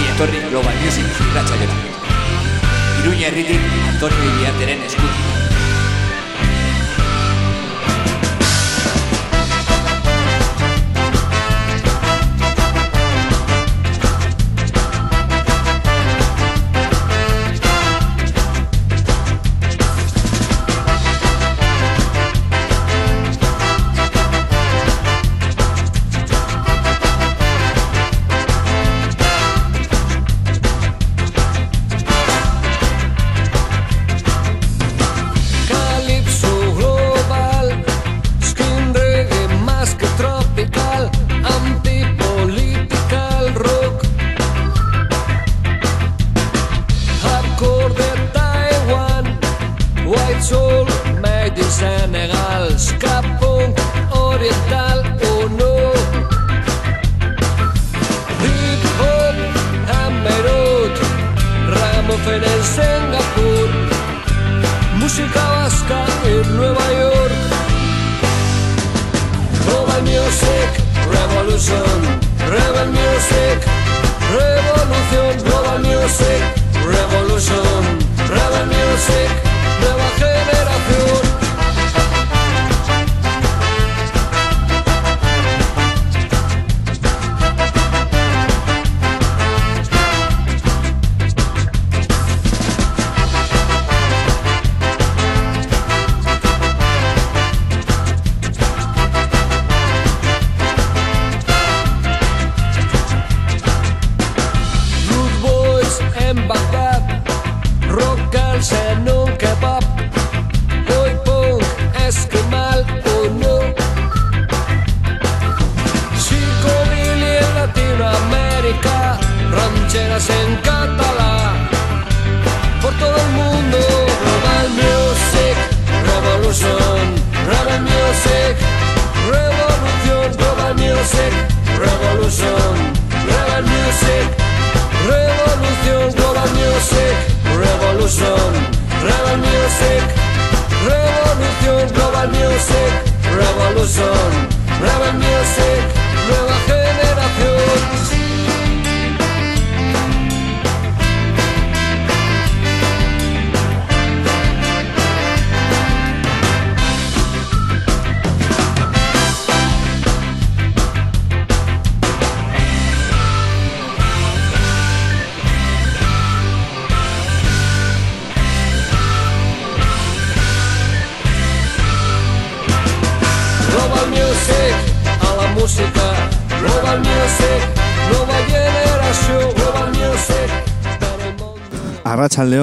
Ongi etorri Global Music irratxa jota. Iruña herritik Antonio Iriarteren eskutik.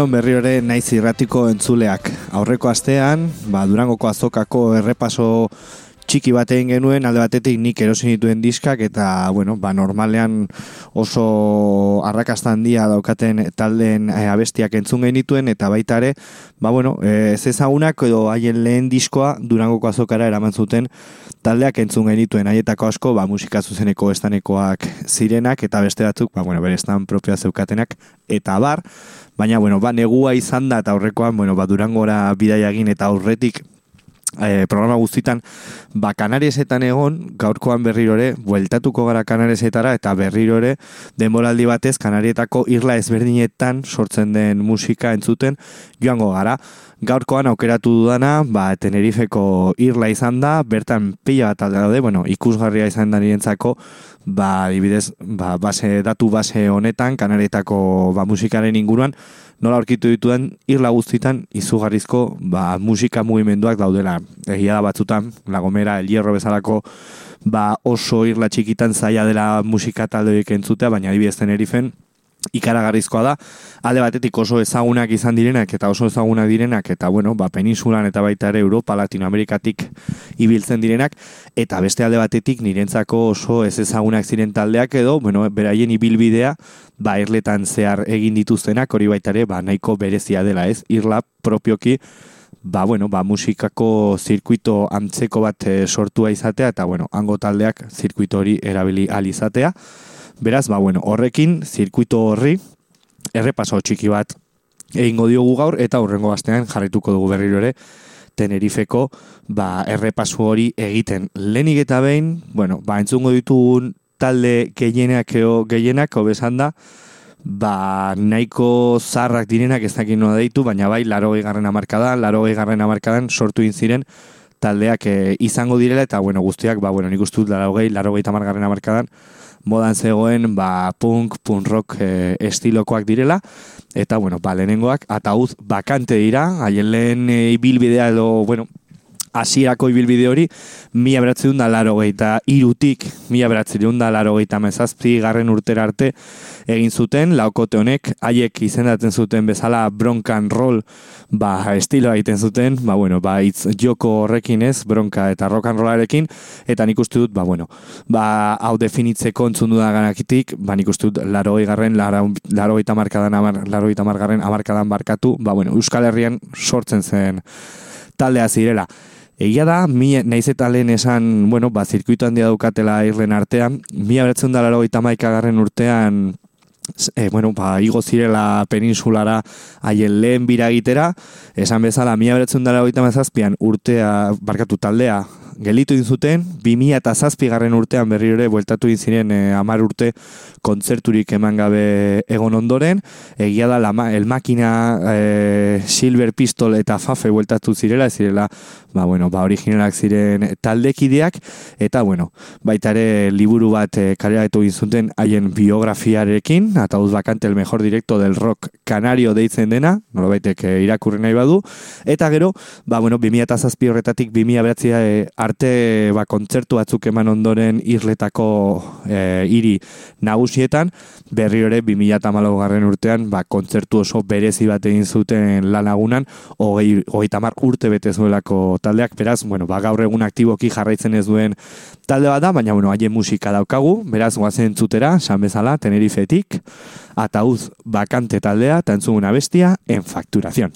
Arratxaldeon berri hori naiz irratiko entzuleak. Aurreko astean, ba, Durangoko azokako errepaso txiki bat egin genuen, alde batetik nik erosin dituen diskak, eta, bueno, ba, normalean oso arrakasta handia daukaten taldeen e, abestiak entzun genituen, eta baita ere, ba, bueno, e, ez ezagunak edo haien lehen diskoa Durangoko azokara eraman zuten taldeak entzun genituen, haietako asko, ba, musika zuzeneko estanekoak zirenak, eta beste batzuk, ba, bueno, bere estan propioa zeukatenak, eta bar, baina, bueno, ba, negua izan da, eta aurrekoan, bueno, ba, Durangora bidaiagin eta aurretik, e, programa guztitan ba Kanariesetan egon gaurkoan berrirore bueltatuko gara Kanariesetara eta berrirore denboraldi batez Kanarietako irla ezberdinetan sortzen den musika entzuten joango gara. Gaurkoan aukeratu dudana, ba, Tenerifeko irla izan da, bertan pila bat alde daude, bueno, ikusgarria izan da nirentzako, ba, dibidez, ba, base, datu base honetan, Kanarietako ba, musikaren inguruan, nola aurkitu dituen irla guztitan izugarrizko ba, musika mugimenduak daudela. Egia da batzutan, lagomera, el hierro bezalako ba, oso irla txikitan zaila dela musika taldeik entzutea, baina adibidez Tenerifen, ikaragarrizkoa da, alde batetik oso ezagunak izan direnak eta oso ezagunak direnak eta bueno, ba, peninsulan eta baita ere Europa, Latinoamerikatik ibiltzen direnak. Eta beste alde batetik nirentzako oso ez ezagunak ziren taldeak edo, bueno, beraien ibilbidea ba, irletan zehar egin dituztenak. Hori baita ere, ba, nahiko berezia dela ez, irla propioki ba, bueno, ba, musikako zirkuito antzeko bat e, sortua izatea eta bueno, hango taldeak zirkuito hori erabili alizatea Beraz, ba, bueno, horrekin, zirkuito horri, errepaso txiki bat egingo diogu gaur, eta horrengo astean jarrituko dugu berriro ere, Tenerifeko, ba, errepasu hori egiten. Lenik eta behin, bueno, ba, entzungo ditugun talde gehienak eo gehienak, obesan da, ba, nahiko zarrak direnak ez dakit nola deitu, baina bai, laro garren amarkadan, laro garren amarkadan sortu ziren taldeak e, izango direla, eta bueno, guztiak, ba, bueno, nik uste dut laro gehi, laro gehi tamargarren amarkadan, modan zegoen, ba, punk, punk rock e, estilokoak direla, eta, bueno, ba, lehenengoak, atauz bakante dira, haien lehen e, ibilbidea edo, bueno, hasierako ibilbide hori, mila beratzen da laro eta irutik mila beratzen da laro mezazpi garren urtera arte egin zuten, laukote honek, haiek izendatzen zuten bezala bronkan roll, ba, estiloa egiten zuten, ba, bueno, ba, itz joko horrekin ez, bronka eta rock and rollarekin, eta nik uste dut, ba, bueno, ba, hau definitzeko entzundu da ganakitik, ba, nik uste dut, laro garren, laro eta markadan, laro eta margarren, amarkadan barkatu, ba, bueno, Euskal Herrian sortzen zen taldea zirela. Egia da, mi naiz eta lehen esan, bueno, ba, zirkuitu handia daukatela irren artean, mi abertzen da laro garren urtean, e, bueno, ba, igo zirela peninsulara haien lehen biragitera, esan bezala, mi abertzen da laro urtea, barkatu taldea, gelitu zuten 2000 eta zazpigarren urtean berri ere bueltatu ziren e, amar urte kontzerturik eman gabe egon ondoren, egia da la, el makina e, Silver Pistol eta Fafe bueltatu zirela, zirela, ba, bueno, ba, originalak ziren taldekideak, eta bueno, baita ere liburu bat e, kalera zuten haien biografiarekin, eta uz bakante el mejor directo del rock canario deitzen dena, nolo baitek e, irakurri nahi badu, eta gero, ba, bueno, 2000 eta zazpi horretatik 2000 behatzia e, arte ba, kontzertu batzuk eman ondoren irletako e, iri nagusietan, berri ere 2008 garren urtean ba, kontzertu oso berezi bat egin zuten lanagunan, hogei, hogei tamar urte bete zuelako taldeak, beraz, bueno, ba, gaur egun aktiboki jarraitzen ez duen talde bat da, baina bueno, haien musika daukagu, beraz, guazen zutera, san bezala, tenerifetik, atauz bakante taldea, eta entzuguna bestia, en fakturazion.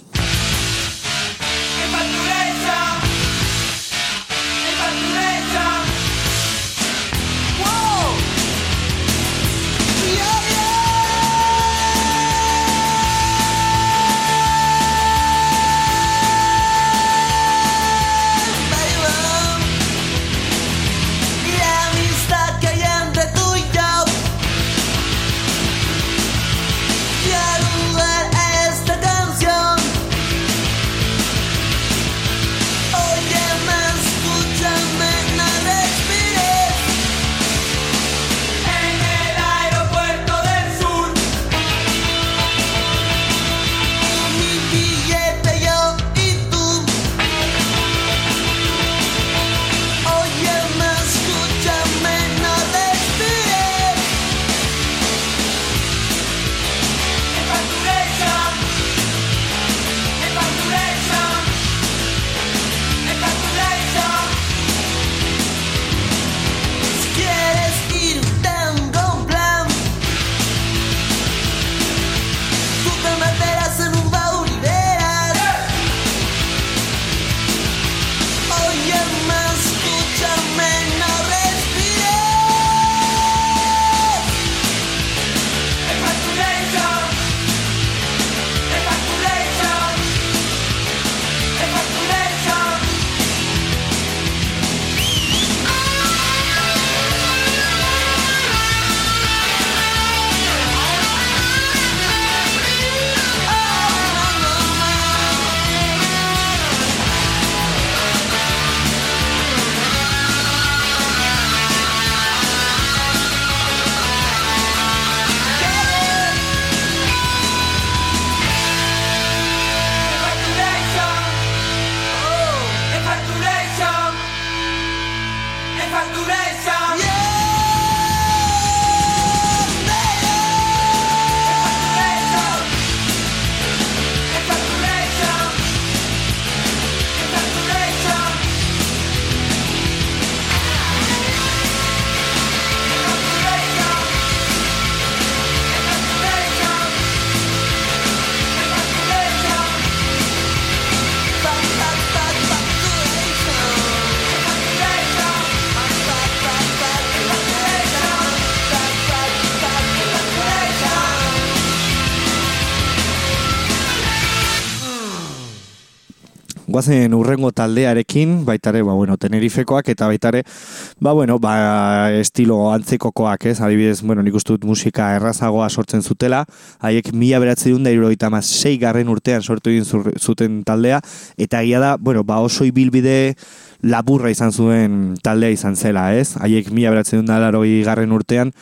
Guazen urrengo taldearekin, baitare, ba, bueno, tenerifekoak, eta baitare, ba, bueno, ba, estilo antzekokoak, ez, adibidez, bueno, nik ustut musika errazagoa sortzen zutela, haiek mila beratzi dut da sei garren urtean sortu egin zuten taldea, eta egia da, bueno, ba, oso ibilbide laburra izan zuen taldea izan zela, ez, haiek mila beratzi dut garren urtean,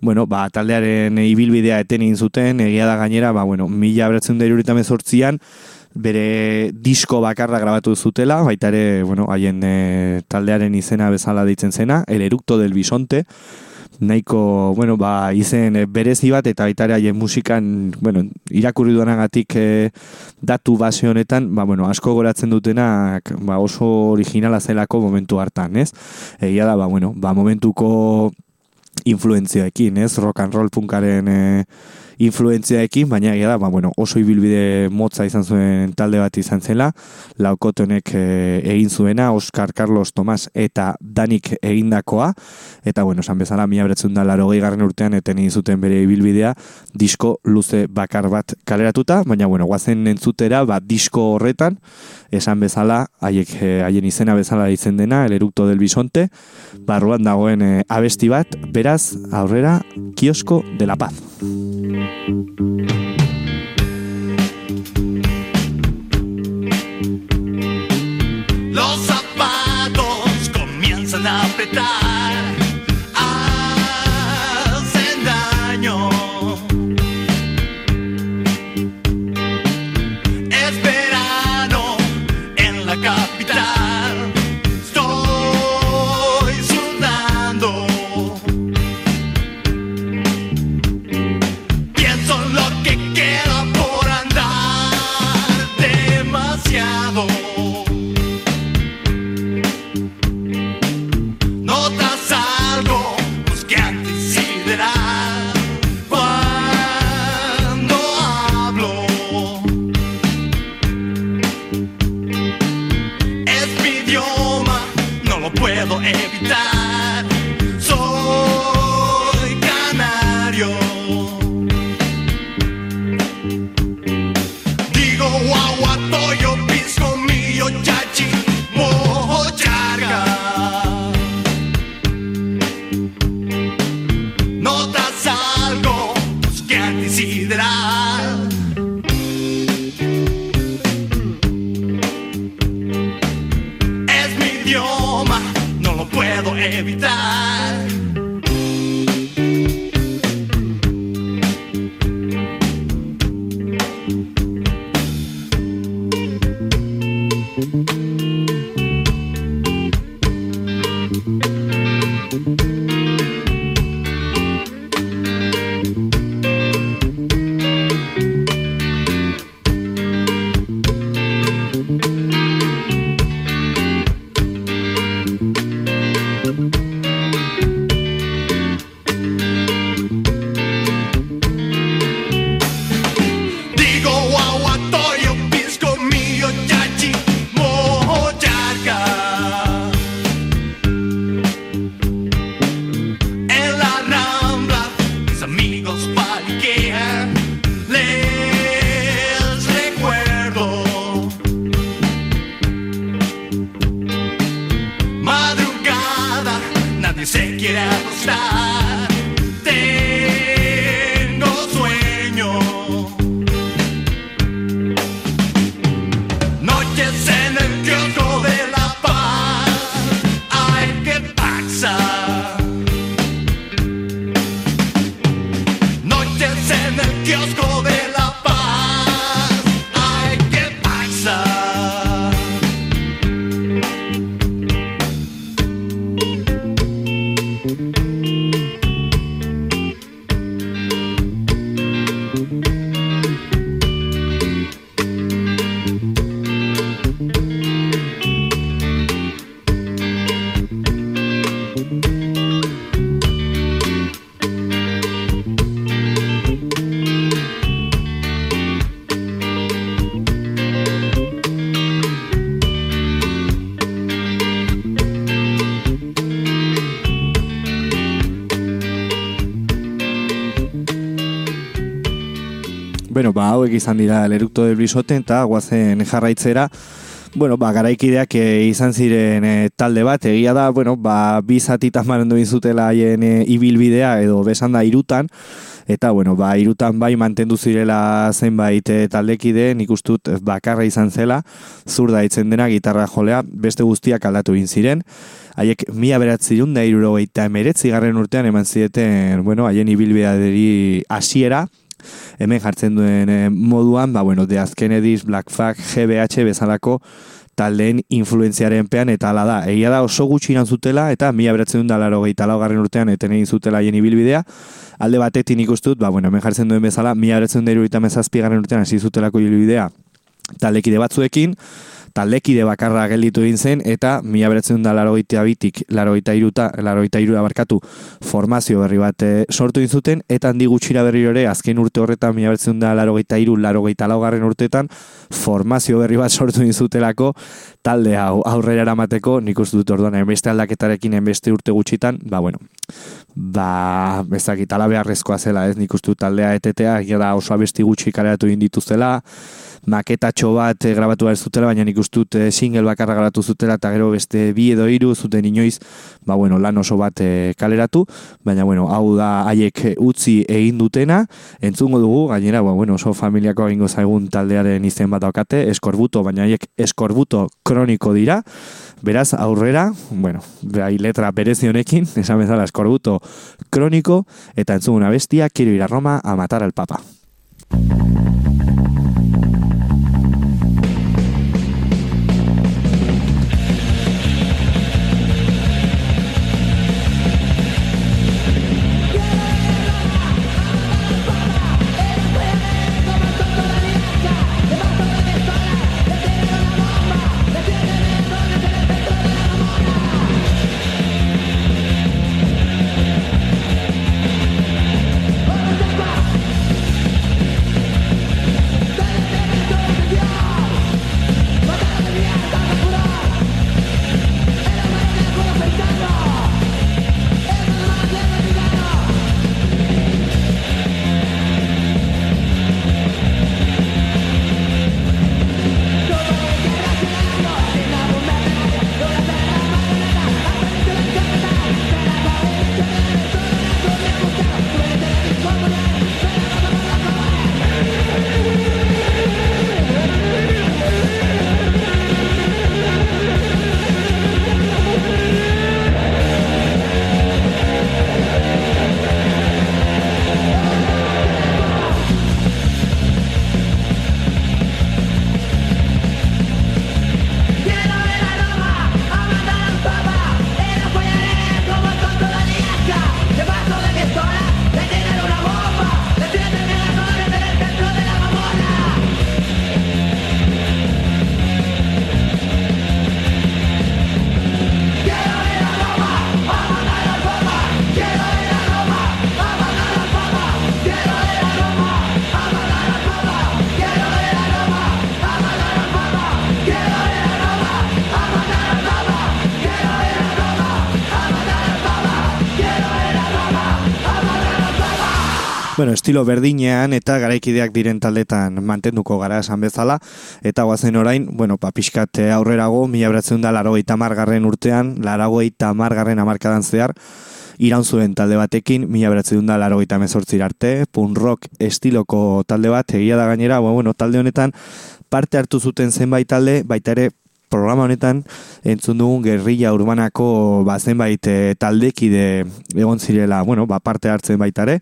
bueno, ba, taldearen ibilbidea eten egin zuten, egia da gainera, ba, bueno, mila beratzi dut bere disko bakarra grabatu zutela, baita ere, bueno, haien e, taldearen izena bezala ditzen zena, El Eructo del Bisonte, nahiko, bueno, ba, izen e, berezi bat, eta baita ere haien musikan, bueno, irakurri duanagatik e, datu base honetan, ba, bueno, asko goratzen dutenak, ba, oso originala zelako momentu hartan, ez? Egia da, ba, bueno, ba, momentuko influenziaekin, ez? Rock and roll punkaren e, influentziaekin, baina egia da, ba, bueno, oso ibilbide motza izan zuen talde bat izan zela, laukotonek e, egin zuena, Oscar Carlos Tomas eta Danik egindakoa, eta bueno, esan bezala, mila beretzen da laro garren urtean, eten egin zuten bere ibilbidea, disko luze bakar bat kaleratuta, baina bueno, guazen entzutera, ba, disko horretan, esan bezala, haiek eh, haien izena bezala ditzen dena, el eructo del bisonte, barruan dagoen e, abesti bat, beraz, aurrera, kiosko de la paz. Los zapatos comienzan a apretar, hauek izan dira el eructo del bisote, eta guazen jarraitzera, Bueno, ba, garaikideak e, izan ziren e, talde bat, egia da, bueno, ba, bi zatitan marendu zutela haien e, ibilbidea edo besan da irutan, eta bueno, ba, irutan bai mantendu zirela zenbait e, taldekide, nik ustut bakarra izan zela, zurda itzen dena gitarra jolea, beste guztiak aldatu egin ziren, haiek mila beratzirun da irurogeita emeretzi garren urtean eman zieten, bueno, haien ibilbideari hasiera, hemen jartzen duen eh, moduan, ba, bueno, The Kennedys, Black Flag, GBH bezalako taldeen influenziaren pean, eta ala da, egia da oso gutxi iran zutela, eta mila beratzen duen da laro gehi garren urtean, eten egin zutela haien ibilbidea, alde batetik nik ustut, ba, bueno, hemen jartzen duen bezala, mila beratzen duen urtean, hasi zutelako ibilbidea, taldekide batzuekin, taldekide bakarra gelditu egin zen, eta mila beratzen da larogeita bitik, larogeita iruta, larogeita irura barkatu, formazio berri bat e, sortu egin zuten, eta handi gutxira berri ere, azken urte horretan, mila beratzen da larogeita iru, larogeita laugarren urteetan, formazio berri bat sortu egin zutelako, talde hau aurrera eramateko, nik uste dut orduan, enbeste aldaketarekin, enbeste urte gutxitan, ba, bueno, ba, bezakit, beharrezkoa zela, ez, nik uste dut taldea etetea, da oso abesti gutxi kaleratu egin dituztela, maketatxo bat e, grabatu behar zutela, baina nik ustut e, single bakarra grabatu zutela, eta gero beste bi edo hiru zuten inoiz, ba bueno, lan oso bat e, kaleratu, baina bueno, hau da haiek utzi egin dutena, entzungo dugu, gainera, ba, bueno, oso familiako egingo zaigun taldearen izen bat daukate, eskorbuto, baina haiek eskorbuto kroniko dira, beraz, aurrera, bueno, bai letra berezionekin, esan bezala eskorbuto kroniko, eta entzuguna bestia, quiero ir a Roma a matar al papa. Bueno, estilo berdinean eta garaikideak diren taldetan mantenduko gara esan bezala, eta guazen orain, bueno, pa, pixkat aurrerago, mila beratzen da laro garren urtean, laro margarren amarkadan zehar, iraun zuen talde batekin, mila beratzen da laro mezortzir arte, pun rock estiloko talde bat, egia da gainera, bueno, talde honetan parte hartu zuten zenbait talde, baita ere programa honetan entzun dugun gerrilla urbanako ba, zenbait e, taldekide egon zirela, bueno, ba, parte hartzen baita ere,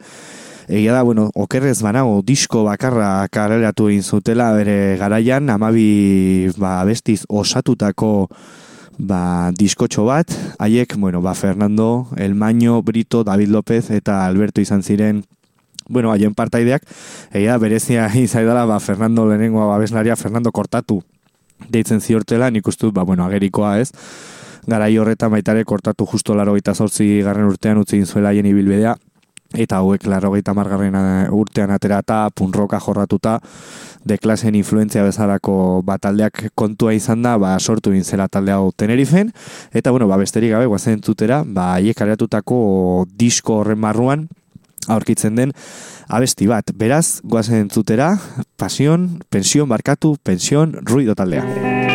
egia da, bueno, okerrez banago, disko bakarra kareratu egin zutela bere garaian, amabi ba, bestiz osatutako ba, diskotxo bat, haiek, bueno, ba, Fernando, El Maño, Brito, David López eta Alberto izan ziren Bueno, haien partaideak, egia berezia izaidala, ba, Fernando lehenengoa babeslaria, Fernando kortatu deitzen ziortela, nik ustut, ba, bueno, agerikoa ez, garai horretan baitare kortatu justo laro gita garren urtean utzi zuela haien ibilbedea, eta hauek laro eh, urtean atera eta punroka jorratuta de klasen influentzia bezalako bataldeak kontua izan da, ba, sortu zela talde hau tenerifen, eta bueno, ba, besterik gabe, guazen tutera, ba, aiek areatutako disko horren marruan, aurkitzen den, abesti bat, beraz, guazen zutera, pasion, pension, barkatu, pension, ruido taldea.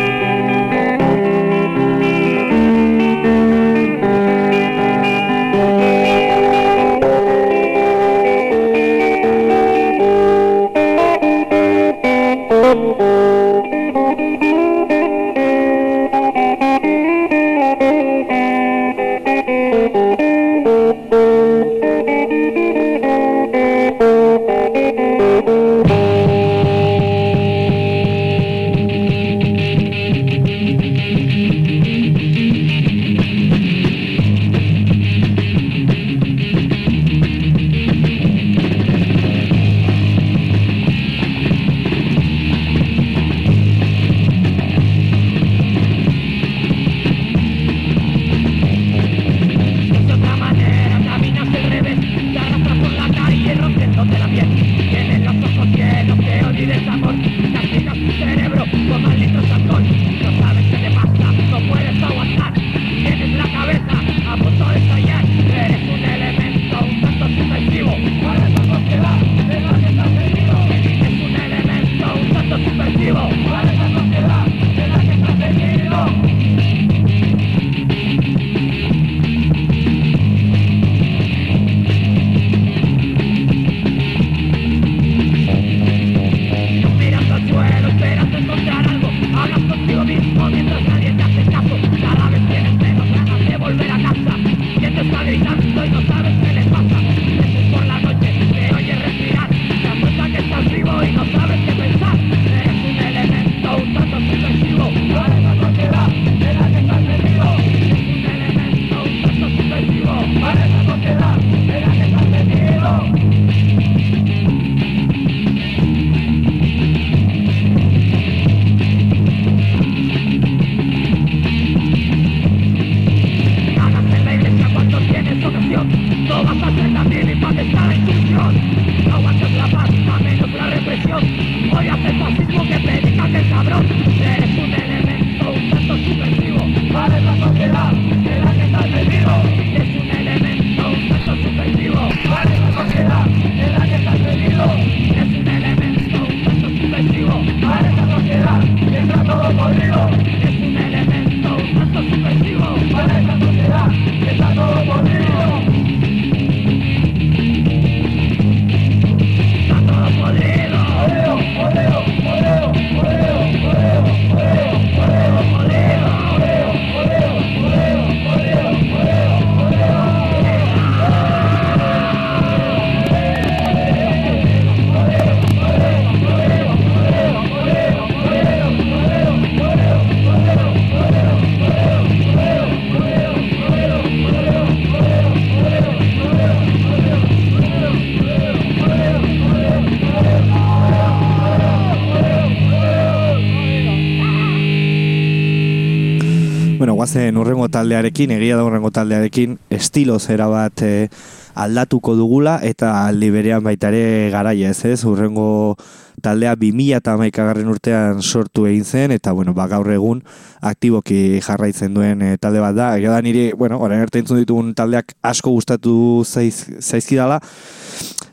Guazen urrengo taldearekin, egia da urrengo taldearekin, estilo zera bat e, aldatuko dugula, eta aldi berean baita ere garaia ez ez, urrengo taldea 2000 eta garren urtean sortu egin zen, eta bueno, ba, gaur egun aktiboki jarraitzen duen e, talde bat da. Egia da niri, bueno, orain arte entzun ditugun taldeak asko gustatu zaiz, zaizkidala,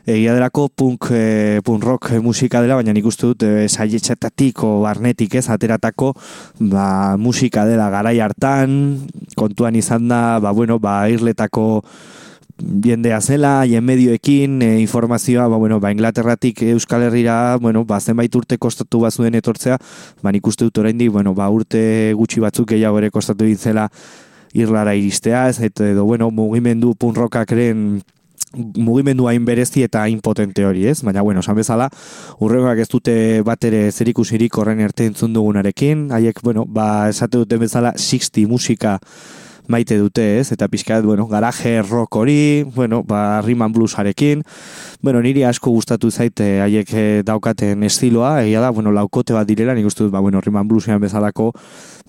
egia delako punk, e, punk rock musika dela, baina nik uste dut e, saietxetatik o barnetik ez, ateratako ba, musika dela garai hartan, kontuan izan da, ba, bueno, ba, irletako jendea zela, haien medioekin, e, informazioa, ba, bueno, ba, Inglaterratik Euskal Herrira, bueno, ba, zenbait urte kostatu bazuen etortzea, ba, nik uste dut oraindik, bueno, ba, urte gutxi batzuk gehiago ere kostatu dintzela irlara iristea, ez, edo, bueno, mugimendu punk rockakren mugimendu hain berezi eta hain potente hori, ez? Baina, bueno, esan bezala, urrengoak ez dute bat ere zerikusirik horren erte entzun dugunarekin, haiek, bueno, ba, esate duten bezala 60 musika maite dute, ez? Eta pixkat, bueno, garaje rock hori, bueno, ba, Rhythm Bluesarekin, bueno, niri asko gustatu zaite haiek eh, daukaten estiloa, egia da, bueno, laukote bat direla, nik uste dut, ba, bueno, Rhythm Bluesean bezalako,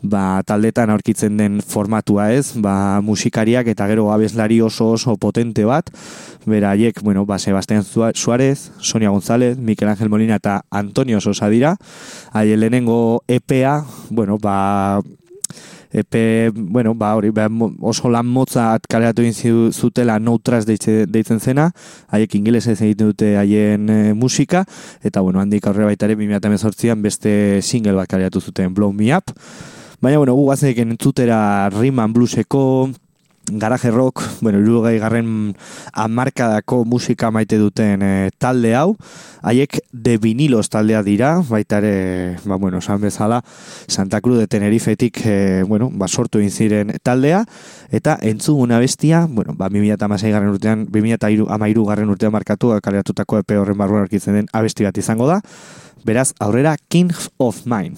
ba, taldetan aurkitzen den formatua ez, ba, musikariak eta gero abeslari oso oso potente bat, bera haiek, bueno, ba, Sebastián Suárez, Sonia González, Mikel Ángel Molina eta Antonio Sosa dira, haien lehenengo EPA, bueno, ba, epe, bueno, ba, hori, ba, oso lan motza kaleratu egin zutela no trust deitze, deitzen zena, haiek ingelesez egiten dute haien e, musika, eta bueno, handik aurrera baita ere 2018an beste single bat kaleratu zuten Blow Me Up, Baina, bueno, gu guazen entzutera Rhythm Blueseko, garaje rock, bueno, irugai garren amarkadako musika maite duten e, talde hau, haiek de vinilos taldea dira, baita ere, ba, bueno, esan bezala, Santa Cruz de Tenerifetik, e, bueno, ba, sortu ziren taldea, eta entzuguna bestia, bueno, ba, 2006 garren urtean, 2008 garren urtean markatu, kaleratutako epe horren barruan arkitzen den abesti bat izango da, beraz, aurrera King of Mine.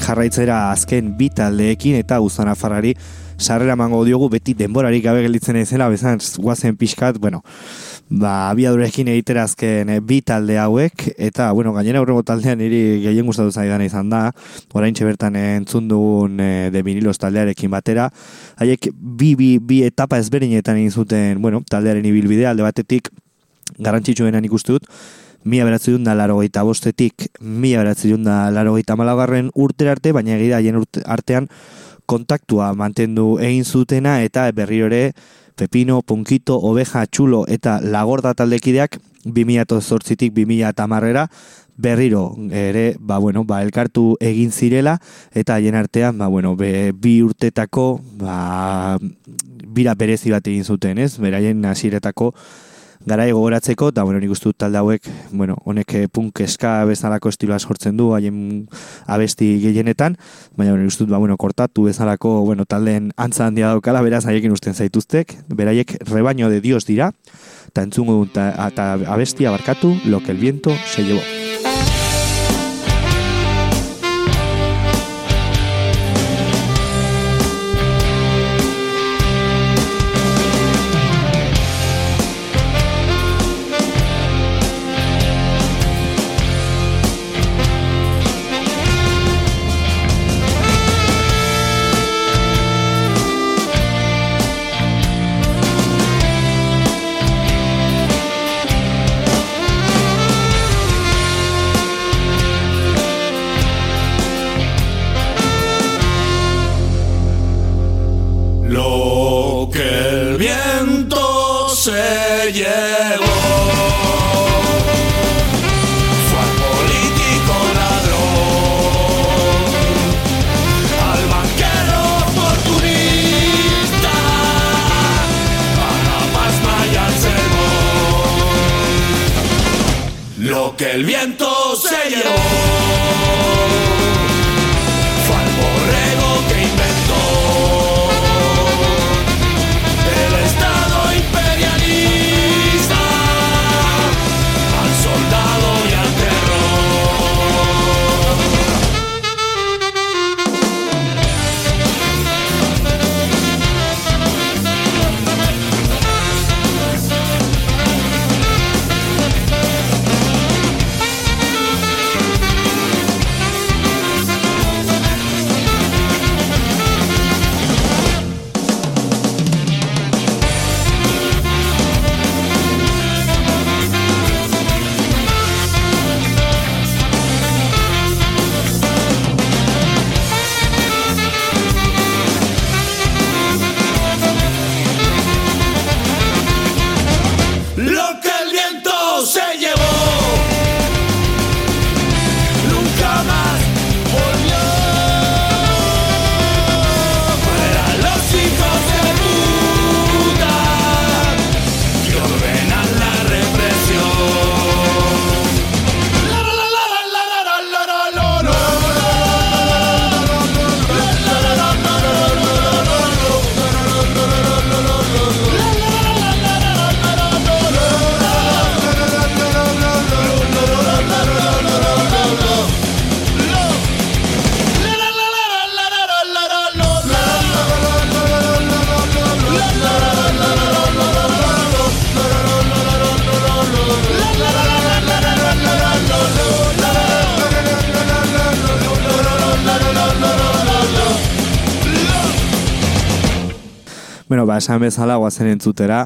Jarraitzera azken bi taldeekin eta Uzana Farrari sarrera emango diogu beti denborarik gabe gelditzen ezela, bezan guazen pixkat, bueno, ba, abiadurekin egitera azken eh, bi talde hauek, eta, bueno, gainera aurrego taldean niri gehien gustatu zaidan izan da, orain bertan entzun dugun eh, de vinilos taldearekin batera, haiek bi, bi, bi etapa ezberdinetan egin zuten, bueno, taldearen ibilbidea, alde batetik, garrantzitsuenan ikuste dut, mila beratzi da laro bostetik, mila beratzi da laro malagarren urtera arte, baina haien urte- artean kontaktua mantendu egin zutena eta berriro ere Pepino, Punkito, Oveja, Txulo eta Lagorda taldekideak 2008tik 2010era berriro ere, ba, bueno, ba, elkartu egin zirela eta haien artean, ba, bueno, be, bi urtetako ba, bira berezi bat egin zuten, ez? Beraien hasiretako garai gogoratzeko, eta bueno, nik uste talde hauek, bueno, honek eh, punk eska bezalako estiloa sortzen du, haien abesti gehienetan, baina bueno, uste dut, ba, bueno, kortatu bezalako, bueno, taldeen antza handia daukala, beraz, haiekin usten zaituztek, beraiek rebaño de dios dira, eta entzungo eta abestia barkatu, lo que el viento se llevó. Esan bezala guazen entzutera,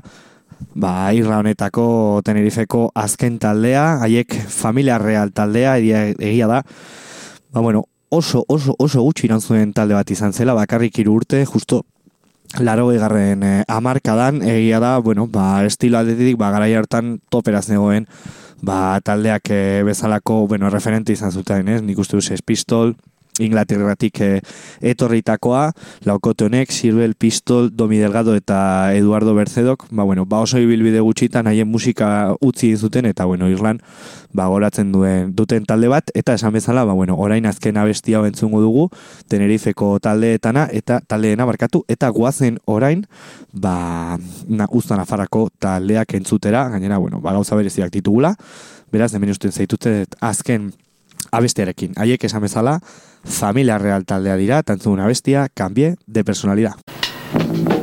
ba, irra honetako Tenerifeko azken taldea, haiek familia real taldea, egia, da, ba, bueno, oso, oso, oso gutxi iran zuen talde bat izan zela, bakarrik hiru urte, justo laro egarren eh, amarkadan, egia da, bueno, ba, estilo aldetik, ba, garai hartan toperaz negoen, ba, taldeak eh, bezalako, bueno, referente izan zuten, ez? Nik uste Sex Pistol, Inglaterratik eh, etorritakoa, laukote honek, Silvel Pistol, Domi Delgado eta Eduardo Bercedok, ba, bueno, ba oso ibilbide gutxitan haien musika utzi zuten, eta, bueno, Irlan, ba, goratzen duen, duten talde bat, eta esan bezala, ba, bueno, orain azken abestia hau entzungo dugu, Tenerifeko taldeetana, eta taldeena barkatu, eta guazen orain, ba, na, usta nafarako taldeak entzutera, gainera, bueno, ba, gauza bereziak ditugula, beraz, hemen usten zaitute azken abestiarekin. Haiek esan bezala, familia real taldea dira, tantzun abestia, cambie de personalidad.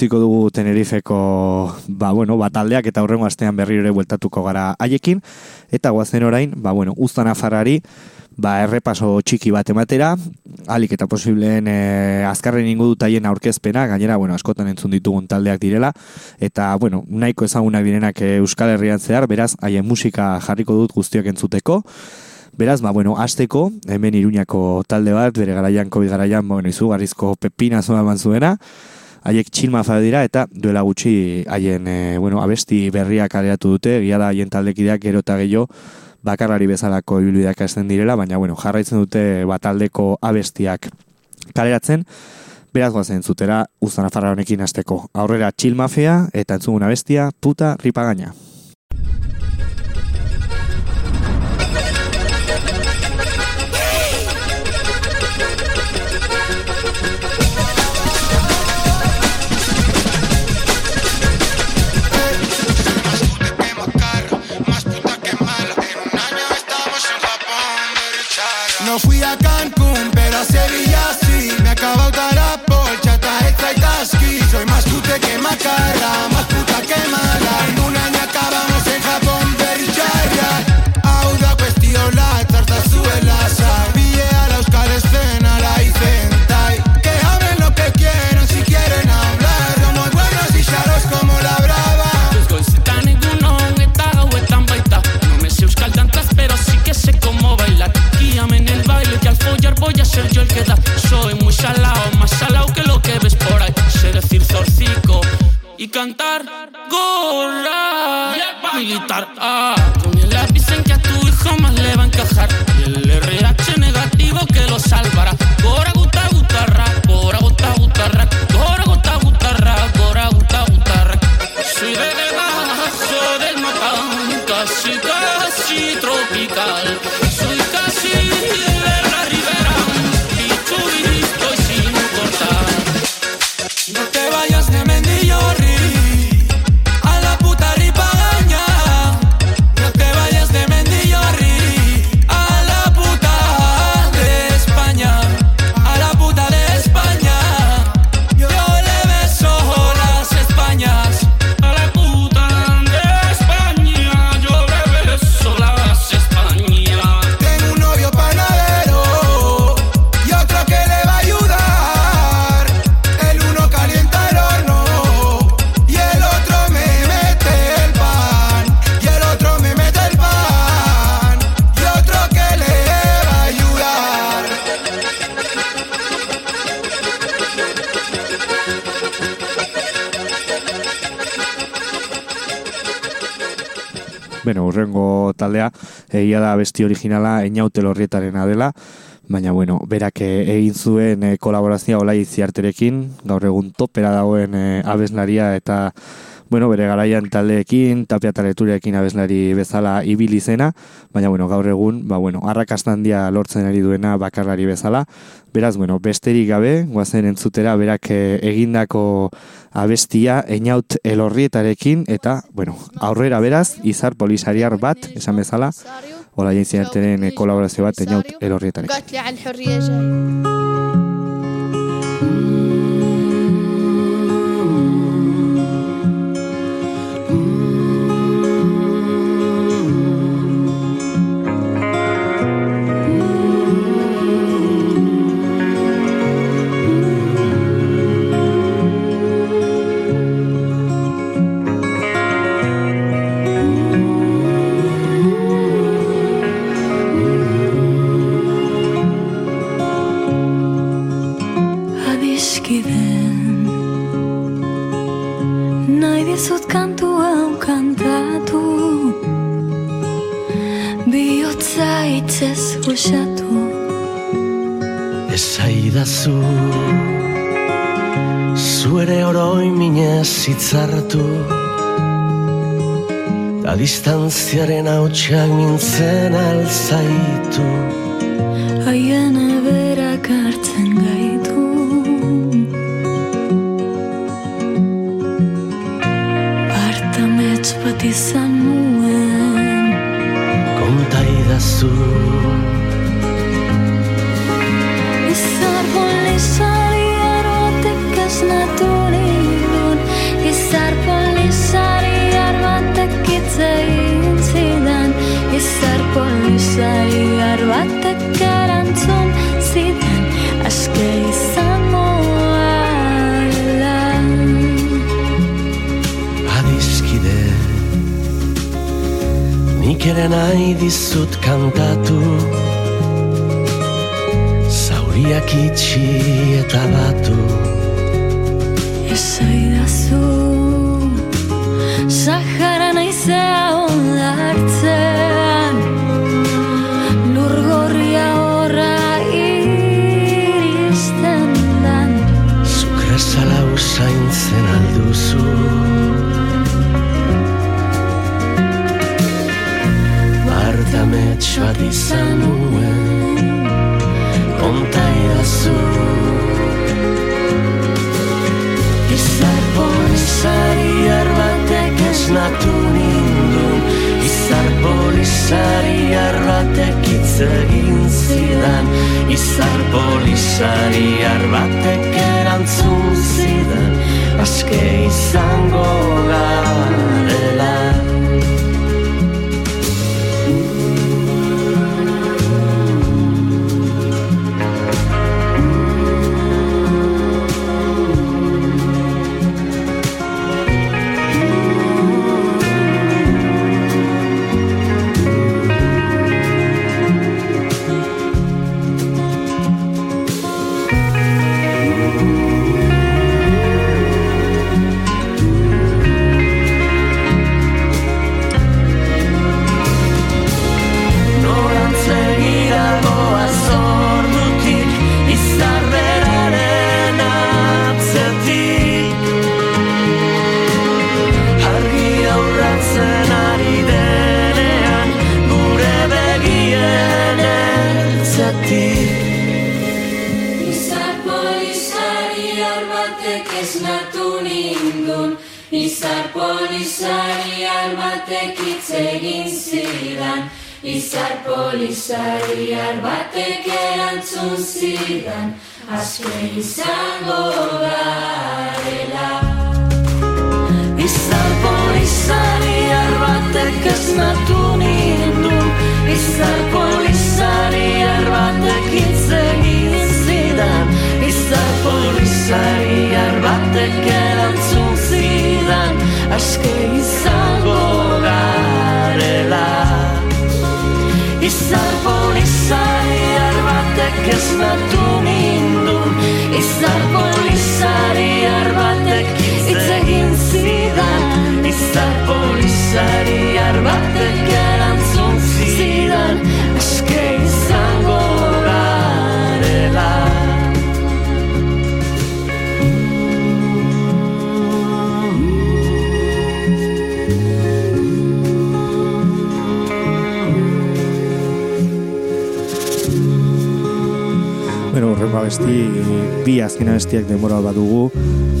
Utziko dugu Tenerifeko, ba, bueno, ba, taldeak eta aurrengo astean berri ere bueltatuko gara haiekin, eta guazen orain, ba, bueno, uztan afarrari, ba, errepaso txiki bat ematera, alik eta posibleen e, azkarren ingo dut haien aurkezpena, gainera, bueno, askotan entzun ditugun taldeak direla, eta, bueno, nahiko ezagunak direnak e, Euskal Herrian zehar, beraz, haien musika jarriko dut guztiok entzuteko, Beraz, ba, bueno, azteko, hemen iruñako talde bat, bere garaian, COVID garaian, bueno, izugarrizko pepina zoa eman zuena, haiek txilmafa dira eta duela gutxi haien e, bueno, abesti berriak aleratu dute, egia da haien taldekideak gero eta gehiago bakarrari bezalako ibilbideak hasten direla, baina bueno, jarraitzen dute bataldeko abestiak kaleratzen, beraz goazen zutera uztan afarra honekin hasteko. Aurrera chill eta entzugun abestia puta ripagaina. Voy a ser yo el que da. Soy muy salao, más salao que lo que ves por ahí. Sé decir zorcico y cantar gorra. Militar, ah Con el avisen que a tu hijo más le va a encajar Y el RH negativo que lo salvará egia da besti originala Einaute Lorrietarena dela, baina bueno, berak eh, egin zuen eh, kolaborazioa Olai Ziarterekin, gaur egun topera dagoen eh, abeslaria eta bueno, bere garaian taldeekin, tapia taleturekin abeslari bezala ibili zena, baina bueno, gaur egun, ba bueno, arrakasta handia lortzen ari duena bakarlari bezala. Beraz, bueno, besterik gabe, guazen entzutera berak eh, egindako abestia einaut elorrietarekin eta, bueno, aurrera beraz, izar polisariar bat, esan bezala, hola jentziarteren kolaborazio bat einaut elorrietarekin. Distantziaren hautsak mintzen alzaitu azul. Batek esnatu nindun Izar polizariar batek hitz egin zidan. Izar polizariar batek erantzun zidan Aske izango garela. Izar polizariar batek esnatu nindun Izar polizariar batek hitz zidan. Izar polizariar batek erantzun zidan Aske izango garela. Izar polizariar batek esnatu nindun Izar polizariar batek hitz egin zidan. Izar polizariar batek Urrengo abesti, bi azken abestiak denbora badugu,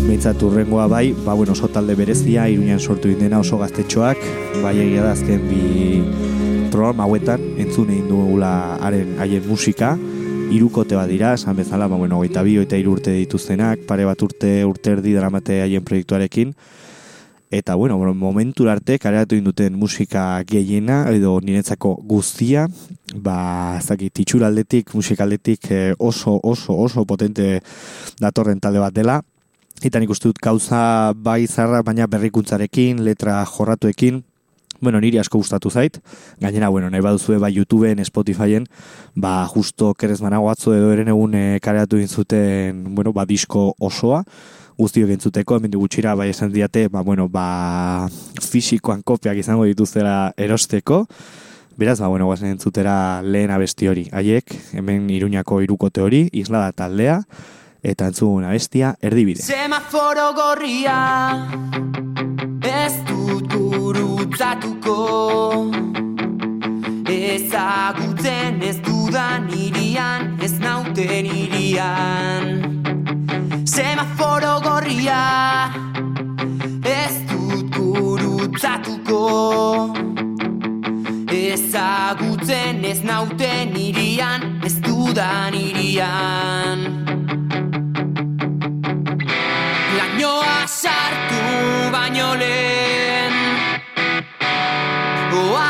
behintzat urrengoa bai, ba, bueno, oso talde berezia, iruñan sortu dena oso gaztetxoak, bai egia da azken bi programa hauetan, entzun egin dugula haren haien musika, irukote bat dira, esan bezala, ba, bueno, goita bi, goita iru urte dituztenak, pare bat urte, urte erdi dramate haien proiektuarekin, Eta, bueno, momentu arte kareatu induten musika gehiena, edo niretzako guztia, ba, ez dakit, titxuraldetik, musikaldetik eh, oso, oso, oso potente datorren talde bat dela. Eta nik uste dut gauza bai zarra, baina berrikuntzarekin, letra jorratuekin, bueno, niri asko gustatu zait. Gainera, bueno, nahi baduzue bai YouTubeen, Spotifyen, ba, justo kerez manago atzo edo eren egun e, kareatu intzuten, bueno, ba, disko osoa guztiok entzuteko, hemen gutxira bai esan diate, ba, bueno, ba, fisikoan kopiak izango dituztela erosteko, beraz, ba, bueno, guazen entzutera lehen abesti hori. Haiek, hemen iruñako irukote hori, isla da taldea, eta entzun abestia erdibide. Semaforo gorria Ez dut gurutzatuko Ezagutzen ez dudan irian Ez nauten irian Semaforo gorria. Ez dut gurutzatuko. Ezagutzen ez nauten irian Ez dudan irian. Lainoa sartu baino lehen. Oartu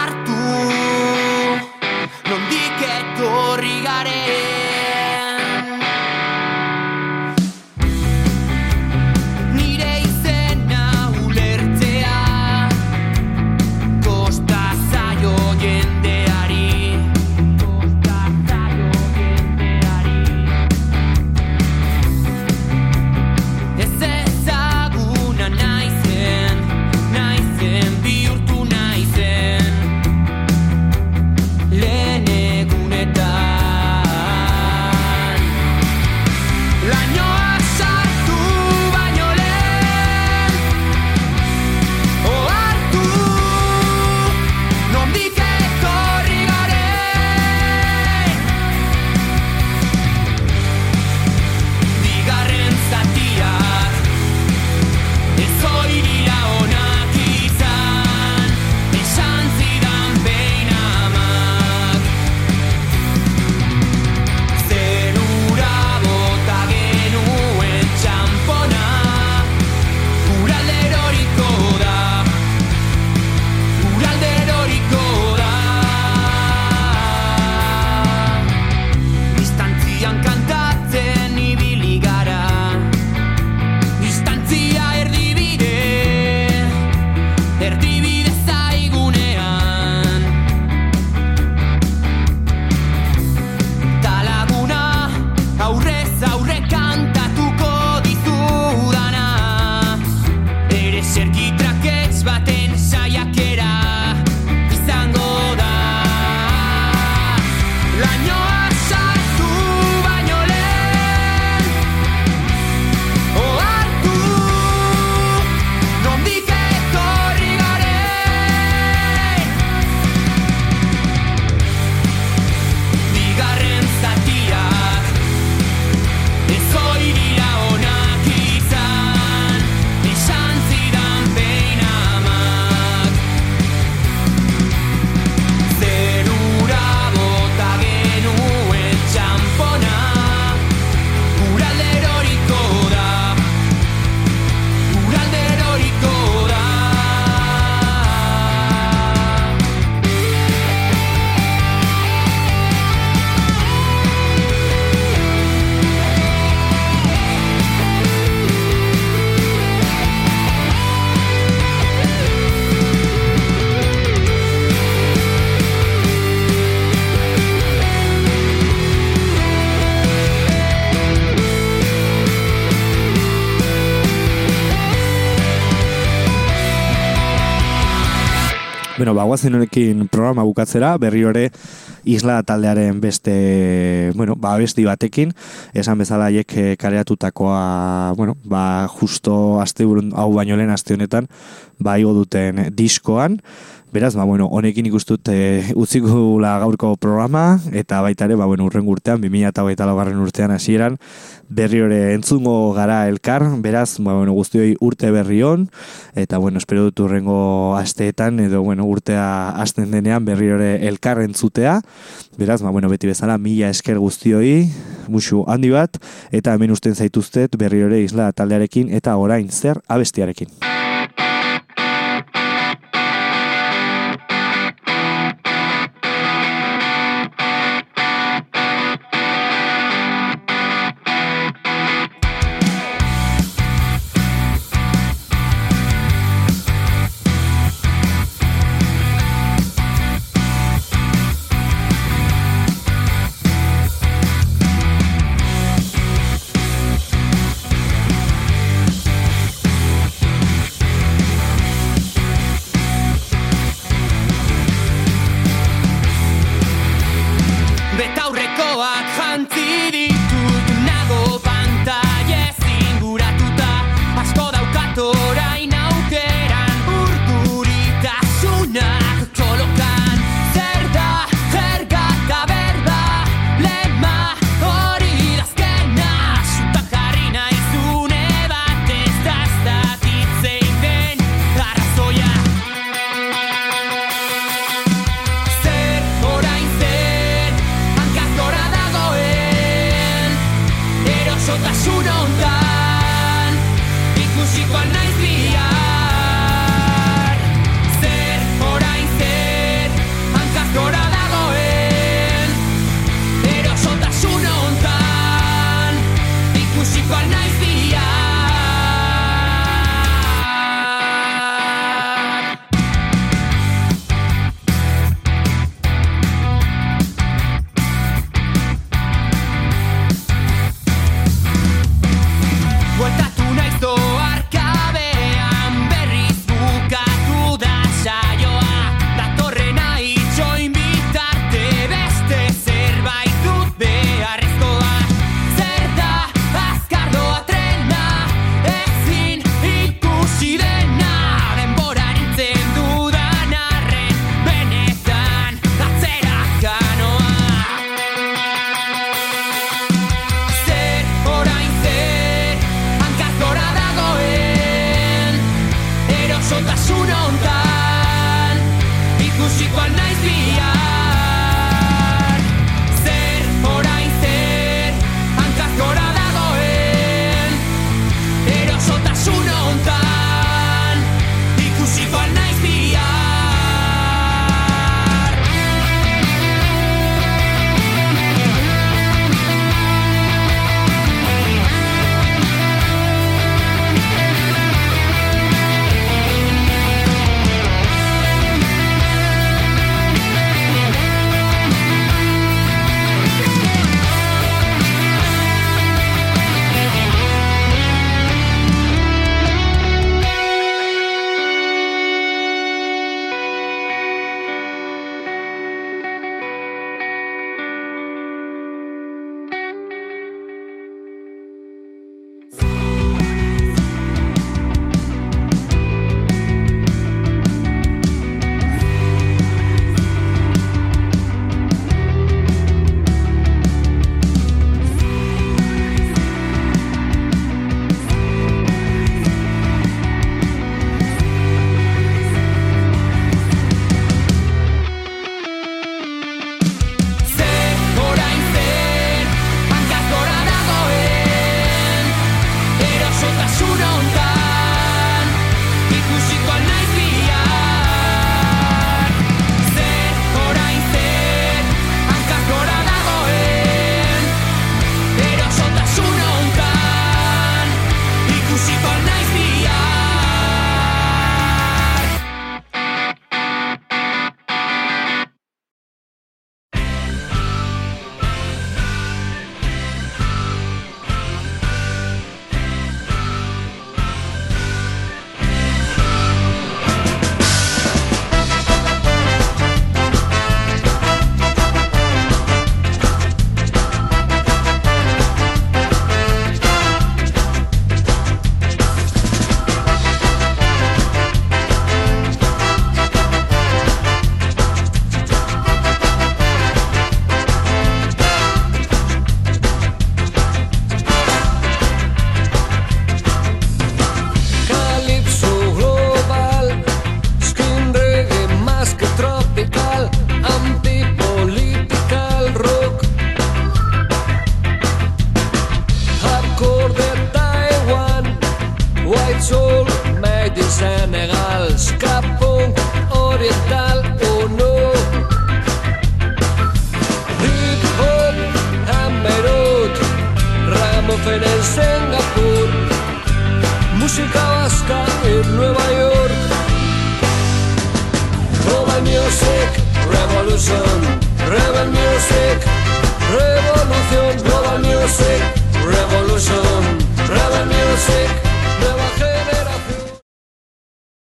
Bueno, ba, guazen honekin programa bukatzera, berri ore isla taldearen beste, bueno, ba, besti batekin, esan bezala haiek eh, kareatutakoa, bueno, ba, justo aste hau baino lehen aste honetan, ba, igo duten diskoan, Beraz, ba, bueno, honekin ikustut e, utzikula gaurko programa, eta baita ere, ba, bueno, urren urtean, 2008 garren urtean hasieran, berri hori entzungo gara elkar, beraz, ba, bueno, guztioi urte berri hon, eta, bueno, espero dut urrengo asteetan, edo, bueno, urtea hasten denean berri hori elkar entzutea, beraz, ba, bueno, beti bezala, mila esker guztioi, musu handi bat, eta hemen usten zaituztet berri hori isla taldearekin, eta orain zer abestiarekin.